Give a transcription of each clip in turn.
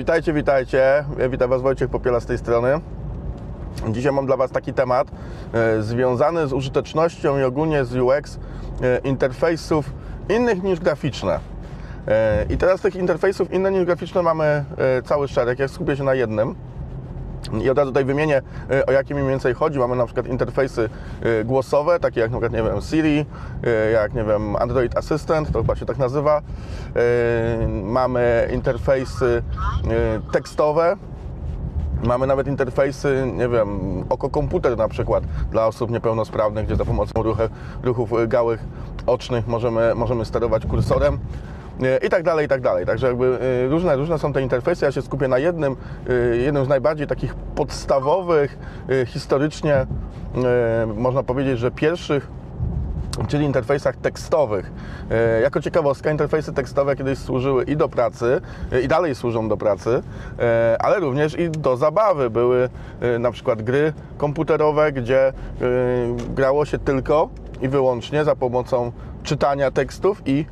Witajcie, witajcie. Witam Was Wojciech Popiela z tej strony. Dzisiaj mam dla Was taki temat e, związany z użytecznością i ogólnie z UX e, interfejsów innych niż graficzne. E, I teraz tych interfejsów innych niż graficzne mamy cały szereg. Ja skupię się na jednym. I od razu tutaj wymienię, e, o jakie mniej więcej chodzi. Mamy na przykład interfejsy e, głosowe, takie jak na przykład, nie wiem, Siri, e, jak, nie wiem, Android Assistant, to chyba się tak nazywa. Mamy interfejsy tekstowe, Mamy nawet interfejsy, nie wiem, oko komputer na przykład dla osób niepełnosprawnych, gdzie za pomocą ruchu, ruchów y, gałych ocznych możemy, możemy sterować kursorem y, i tak dalej, i tak dalej. Także jakby y, różne, różne są te interfejsy. Ja się skupię na jednym, y, jednym z najbardziej takich podstawowych, y, historycznie można powiedzieć, że pierwszych czyli interfejsach tekstowych. Jako ciekawostka, interfejsy tekstowe kiedyś służyły i do pracy, i dalej służą do pracy, ale również i do zabawy. Były na przykład gry komputerowe, gdzie grało się tylko i wyłącznie za pomocą czytania tekstów i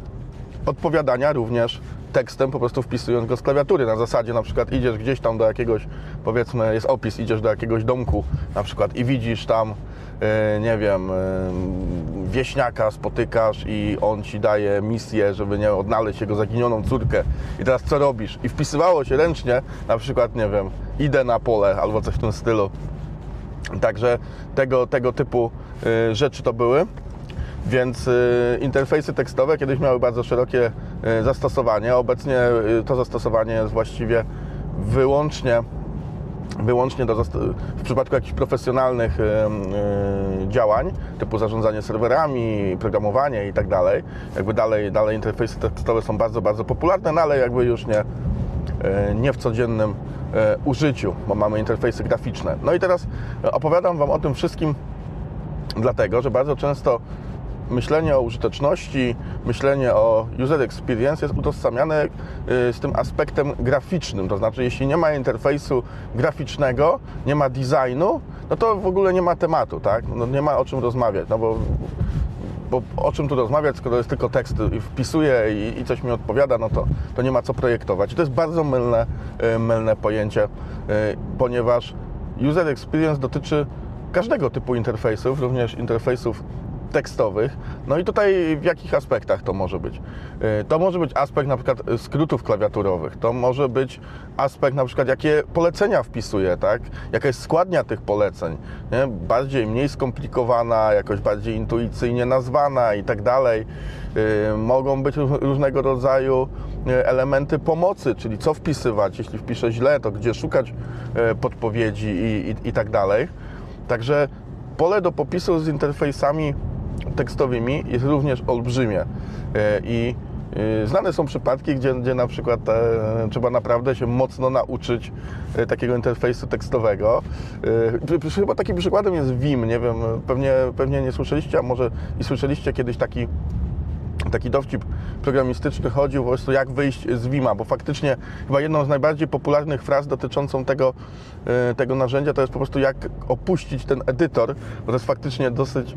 odpowiadania również tekstem, po prostu wpisując go z klawiatury. Na zasadzie na przykład idziesz gdzieś tam do jakiegoś, powiedzmy, jest opis, idziesz do jakiegoś domku na przykład i widzisz tam, e, nie wiem, e, wieśniaka spotykasz i on ci daje misję, żeby nie odnaleźć jego zaginioną córkę. I teraz co robisz? I wpisywało się ręcznie, na przykład, nie wiem, idę na pole albo coś w tym stylu. Także tego, tego typu y, rzeczy to były. Więc y, interfejsy tekstowe kiedyś miały bardzo szerokie y, zastosowanie. Obecnie y, to zastosowanie jest właściwie wyłącznie, wyłącznie do, w przypadku jakichś profesjonalnych działań, typu zarządzanie serwerami, programowanie i tak dalej. Jakby dalej, dalej interfejsy tekstowe są bardzo, bardzo popularne, no ale jakby już nie, nie w codziennym użyciu, bo mamy interfejsy graficzne. No i teraz opowiadam Wam o tym wszystkim dlatego, że bardzo często myślenie o użyteczności, myślenie o user experience jest utożsamiane y, z tym aspektem graficznym. To znaczy, jeśli nie ma interfejsu graficznego, nie ma designu, no to w ogóle nie ma tematu, tak? No nie ma o czym rozmawiać, no bo bo o czym tu rozmawiać, skoro jest tylko tekst i wpisuję i, i coś mi odpowiada, no to, to nie ma co projektować. I to jest bardzo mylne, y, mylne pojęcie, y, ponieważ user experience dotyczy każdego typu interfejsów, również interfejsów tekstowych. No i tutaj w jakich aspektach to może być? Y, To może być aspekt na przykład skrótów klawiaturowych, to może być aspekt na przykład jakie polecenia wpisuję, tak? Jaka jest składnia tych poleceń, nie? Bardziej, mniej skomplikowana, jakoś bardziej intuicyjnie nazwana i tak dalej. Y, Mogą być róż- różnego rodzaju y, elementy pomocy, czyli co wpisywać, jeśli wpiszę źle, to gdzie szukać podpowiedzi i, i, i tak dalej. Także pole do popisu z interfejsami tekstowymi jest również olbrzymie. E, I e, znane są przypadki, gdzie, gdzie na przykład e, trzeba naprawdę się mocno nauczyć takiego interfejsu tekstowego. Chyba takim przykładem jest Vim, nie wiem, pewnie, pewnie nie słyszeliście, a może i słyszeliście kiedyś taki taki dowcip programistyczny chodził po prostu jak wyjść z Vima, bo faktycznie chyba jedną z najbardziej popularnych fraz dotyczącą tego, tego narzędzia to jest po prostu jak opuścić ten edytor, bo to jest faktycznie dosyć,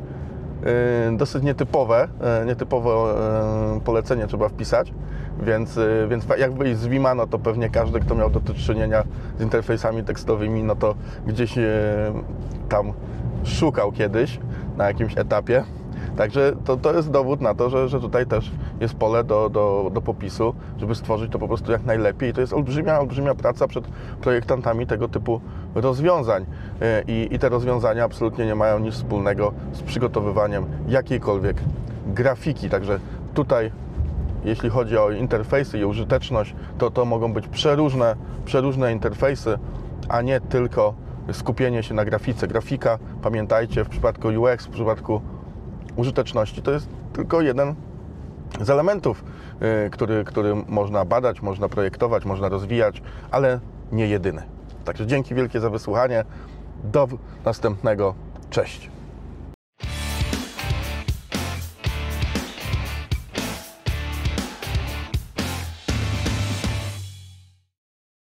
dosyć nietypowe, e, nietypowe e, polecenie trzeba wpisać, więc, więc jak wyjść z Vima, no to pewnie każdy, kto miał do czynienia z interfejsami tekstowymi, no to gdzieś tam szukał kiedyś na jakimś etapie. Także to, to jest dowód na to, że, że tutaj też jest pole do, do, do popisu, żeby stworzyć to po prostu jak najlepiej. I to jest olbrzymia, olbrzymia praca przed projektantami tego typu rozwiązań. E, I, I te rozwiązania absolutnie nie mają nic wspólnego z przygotowywaniem jakiejkolwiek grafiki. Także tutaj jeśli chodzi o interfejsy i użyteczność, to to mogą być przeróżne, przeróżne interfejsy, a nie tylko skupienie się na grafice. Grafika, pamiętajcie, w przypadku UX, w przypadku użyteczności, to jest tylko jeden z elementów, y, który, który można badać, można projektować, można rozwijać, ale nie jedyny. Także dzięki wielkie za wysłuchanie. Do następnego. Cześć.